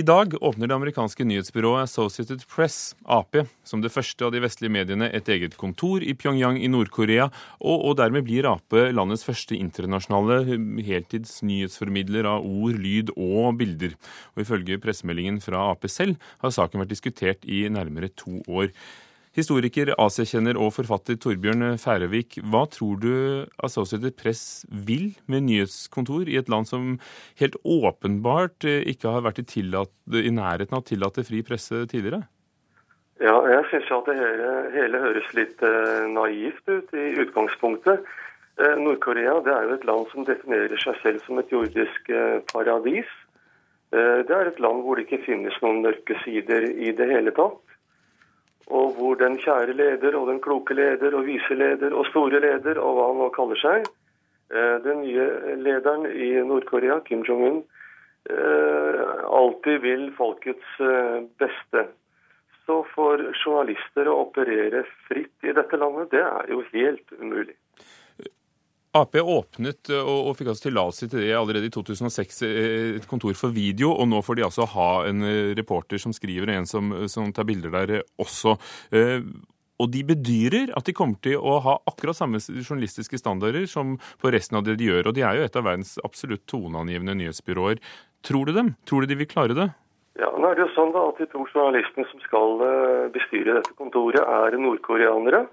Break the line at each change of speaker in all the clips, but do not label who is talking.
I dag åpner det amerikanske nyhetsbyrået Associated Press, Ap, som det første av de vestlige mediene et eget kontor i Pyongyang i Nord-Korea, og, og, dermed blir Ap landets første internasjonale heltids nyhetsformidler av ord, lyd og bilder. Og Ifølge pressemeldingen fra Ap selv har saken vært diskutert i nærmere to år. Historiker, Asiakjenner og forfatter Torbjørn Færøvik, hva tror du Associated Press vil med nyhetskontor i et land som helt åpenbart eh, ikke har vært i, tillatt, i nærheten av å tillate fri presse tidligere?
Ja, jeg syns at det hele, hele, høres litt uh, naivt ut i utgangspunktet. Uh, Nord-Korea er jo et land som definerer seg selv som et jordisk uh, paradis. det er et land hvor det ikke finnes noen mørke sider i det hele tatt og hvor den kjære leder og den kloke leder og viseleder og store leder og hva han nå kaller seg, eh, den nye lederen i Nord-Korea, Kim Jong-un, eh, alltid vil folkets eh, beste. Så for journalister å operere fritt i dette landet, det er jo helt umulig.
Ap åpnet eh, og, og fikk altså tillatelse til det allerede i 2006, eh, et kontor for video. Og nå får de altså ha en eh, reporter som skriver, og en som, som tar bilder der også. Og de bedyrer at de kommer til å ha akkurat samme journalistiske standarder som på resten av det de gjør. Og de er jo et av verdens absolutt toneangivende nyhetsbyråer. Tror du dem? Tror du de vil klare det?
Ja, nå er det jo sånn da at De to journalistene som skal bestyre dette kontoret, er nordkoreanere.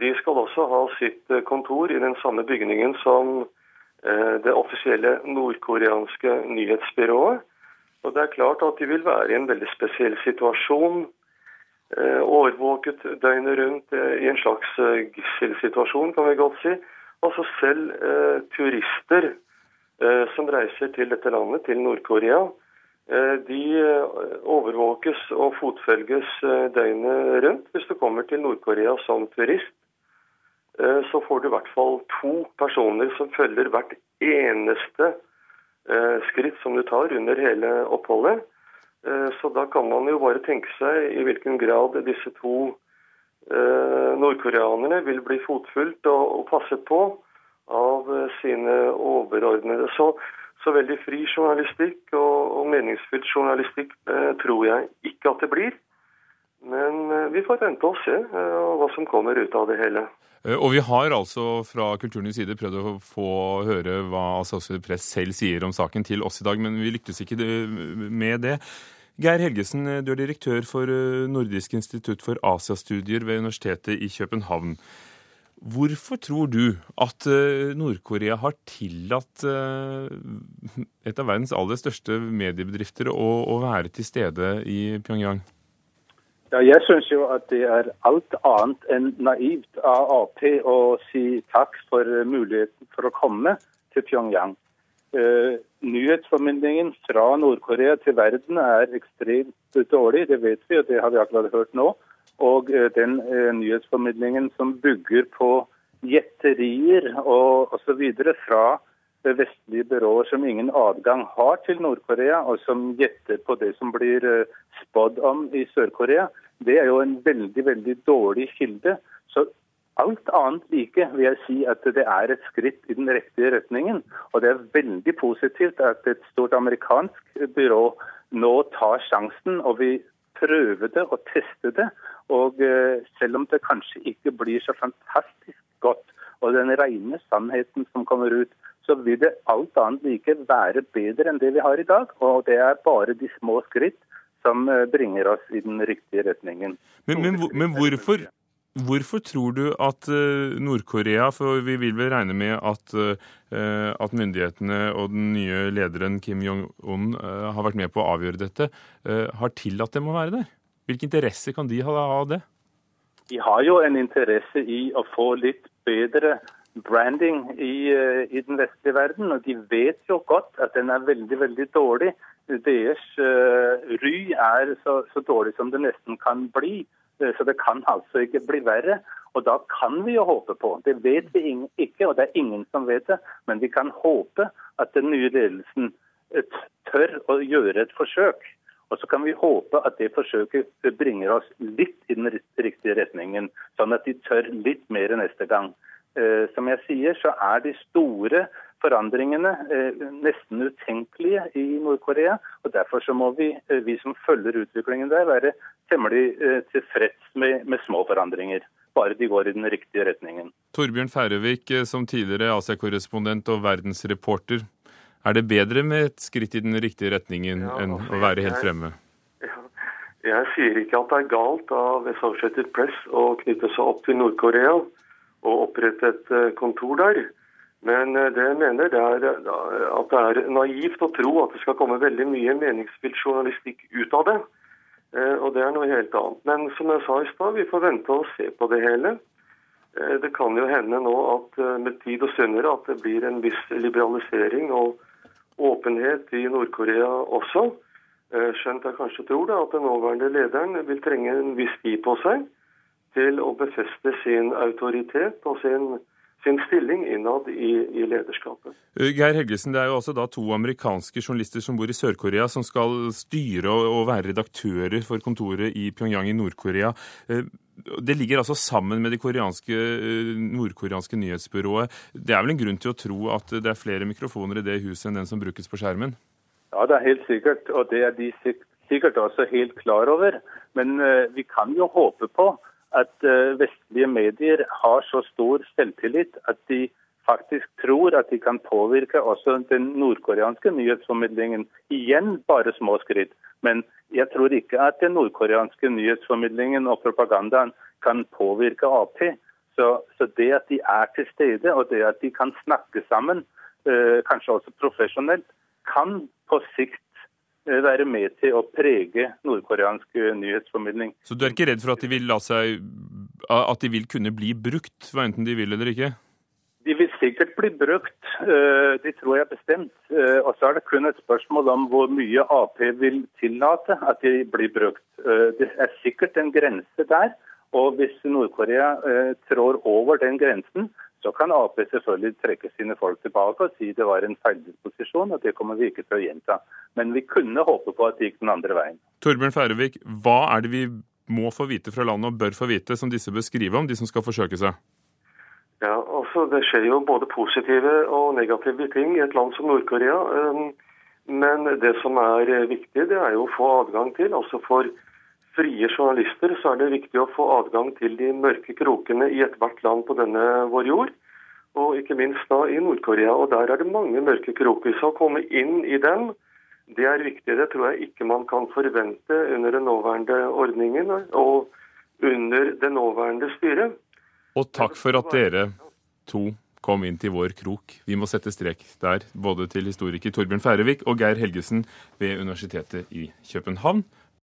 De skal også ha sitt eh, kontor i den samme bygningen som eh, det offisielle nordkoreanske nyhetsbyrået. Og det er klart at de vil være i en veldig spesiell situasjon. Eh, overvåket døgnet rundt i en slags gisselsituasjon, kan vi godt si. Altså selv turister som reiser til dette landet, til Nord-Korea, de overvåkes og fotfølges døgnet rundt hvis du kommer til Nord-Korea som turist. Eh, så får du i hvert fall to personer som følger hvert eneste eh, skritt som du tar under hele oppholdet. Eh, så da kan man jo bare tenke seg i hvilken grad disse to nordkoreanerne vil bli fotfulgt og passet på av sine overordnede. Så, så veldig fri journalistikk og, og meningsfylt journalistikk tror jeg ikke at det blir. Men vi får vente og se hva som kommer ut av det hele.
Eh, og vi har altså fra Kulturnytts side prøvd å få høre hva Associated Press selv sier om saken til oss i dag, men vi lyktes ikke med det. Geir Helgesen, du er direktør for eh, Nordisk institutt for Asiastudier ved Universitetet i København. Hvorfor tror du at eh, Nord-Korea har tillatt et av verdens aller største mediebedrifter å være til stede i Pyongyang?
Ja, jeg syns jo at det er alt annet enn naivt av Ap å si takk for muligheten for å komme til Pyongyang. Uh, nyhetsformidlingen fra Nord-Korea til verden er ekstremt dårlig, det vet vi, og det har vi akkurat hørt nå. Og uh, den uh, nyhetsformidlingen som bygger på gjetterier og osv. fra vestlige byråer som ingen adgang har til Nord-Korea, og som gjetter på det som blir om i Sør-Korea, det er jo en veldig veldig dårlig kilde. Så alt annet like vil jeg si at det er et skritt i den riktige retningen. Og det er veldig positivt at et stort amerikansk byrå nå tar sjansen og vi prøver det og tester det. Og eh, selv om det kanskje ikke blir så fantastisk godt, og den rene sannheten som kommer ut, så vil det alt annet like være bedre enn det vi har i dag. Og det er bare de små skritt som eh, bringer oss i den riktige retningen.
Men, men, men hvorfor, hvorfor, tror du at eh, Nord-Korea, for vi vil vel regne med at, eh, at myndighetene og den nye lederen Kim Jong-un har vært med på å avgjøre dette, har tillatt dem å være der? Hvilke interesser kan de ha av det?
De har jo en interesse i å få litt bedre branding i, i, den vestlige verden. Og de vet jo godt at den er veldig, veldig dårlig. Deres uh, ry er så, så, dårlig som det nesten kan bli. Eh, så det kan altså ikke bli verre. Og da kan vi jo håpe på, det vet vi ikke, og det er ingen som vet det, men vi kan håpe at den nye ledelsen tør å gjøre et forsøk. Og så kan vi håpe at det forsøket bringer oss litt i den riktige retningen, sånn at de tør litt mer neste gang. Eh, som jeg sier, så er de store forandringene nesten utenkelige i Nord-Korea. og Derfor så må vi, vi som følger utviklingen der, være temmelig tilfreds med, med små forandringer bare de går i den riktige retningen.
Torbjørn Færøvik, som tidligere Asia-korrespondent og verdensreporter. Er det bedre med et skritt i den riktige retningen ja, enn altså, å være helt fremme?
Ja, jeg sier ikke at det er galt av Associated Press å knytte seg opp til Nord-Korea og opprette et eh, kontor der. Men eh, det jeg mener det er eh, at det er naivt å tro at det skal komme veldig mye meningsfylt journalistikk ut av det. Og det er noe helt annet. Men som jeg sa i stad, vi får vente og se på det hele. Det kan jo hende nå at med tid og sønner at det blir en viss liberalisering og åpenhet i Nord-Korea også. Eh, skjønt jeg kanskje tror det, at den nåværende lederen vil trenge en viss tid på seg til å befeste sin autoritet og sin, sin stilling innad i, i, lederskapet.
Eh, Geir Helgesen, Det er jo også da to amerikanske journalister som bor i Sør-Korea, som skal styre og, være redaktører for kontoret i Pyongyang i Nord-Korea. Eh, det ligger altså sammen med det nordkoreanske nyhetsbyrået. Det er vel en grunn til å tro at det er flere mikrofoner i det huset enn den som brukes på skjermen?
Ja, det er helt sikkert. Og det er de sikkert også helt klar over. Men vi kan jo håpe på at uh, vestlige medier har så stor selvtillit at de faktisk tror at de kan påvirke også den nordkoreanske nyhetsformidlingen. Igjen bare små skritt. Men jeg tror ikke at den nordkoreanske nyhetsformidlingen og propagandaen kan påvirke Ap. Så, så, det at de er til stede, og det at de kan snakke sammen, uh, kanskje også profesjonelt, kan på sikt eh, være med til å prege nordkoreansk eh, nyhetsformidling.
Så du er ikke redd for at de vil, seg, at de vil kunne bli brukt, enten de vil eller ikke?
De vil sikkert bli brukt, de tror jeg bestemt. Og så er det kun et spørsmål om hvor mye Ap vil tillate at de blir brukt. Det er sikkert en grense der. Og hvis Nord-Korea trår over den grensen, så kan Ap selvfølgelig trekke sine folk tilbake og si det var en feildisposisjon, og det kommer vi ikke til å gjenta. Men vi kunne håpe på at det gikk den andre veien.
Torbjørn Færøvik, hva er det vi må få vite fra landet og bør få vite, som disse bør skrive om, de som skal forsøke seg?
Ja, altså Det skjer jo både positive og negative ting i et land som Nord-Korea. Um, men det som er viktig, det er jo å få adgang til, altså for frie journalister, så er det viktig å få adgang til de mørke krokene i ethvert land på denne vår jord. Og ikke minst da i Nord-Korea. Og der er det mange mørke kroker. Så å komme inn i dem, det er viktig. Det tror jeg ikke man kan forvente under den nåværende ordningen og under det nåværende styret.
Og takk for at dere to kom inn til vår krok. Vi må sette strek der, både til historiker Torbjørn Færøvik og Geir Helgesen ved Universitetet i København.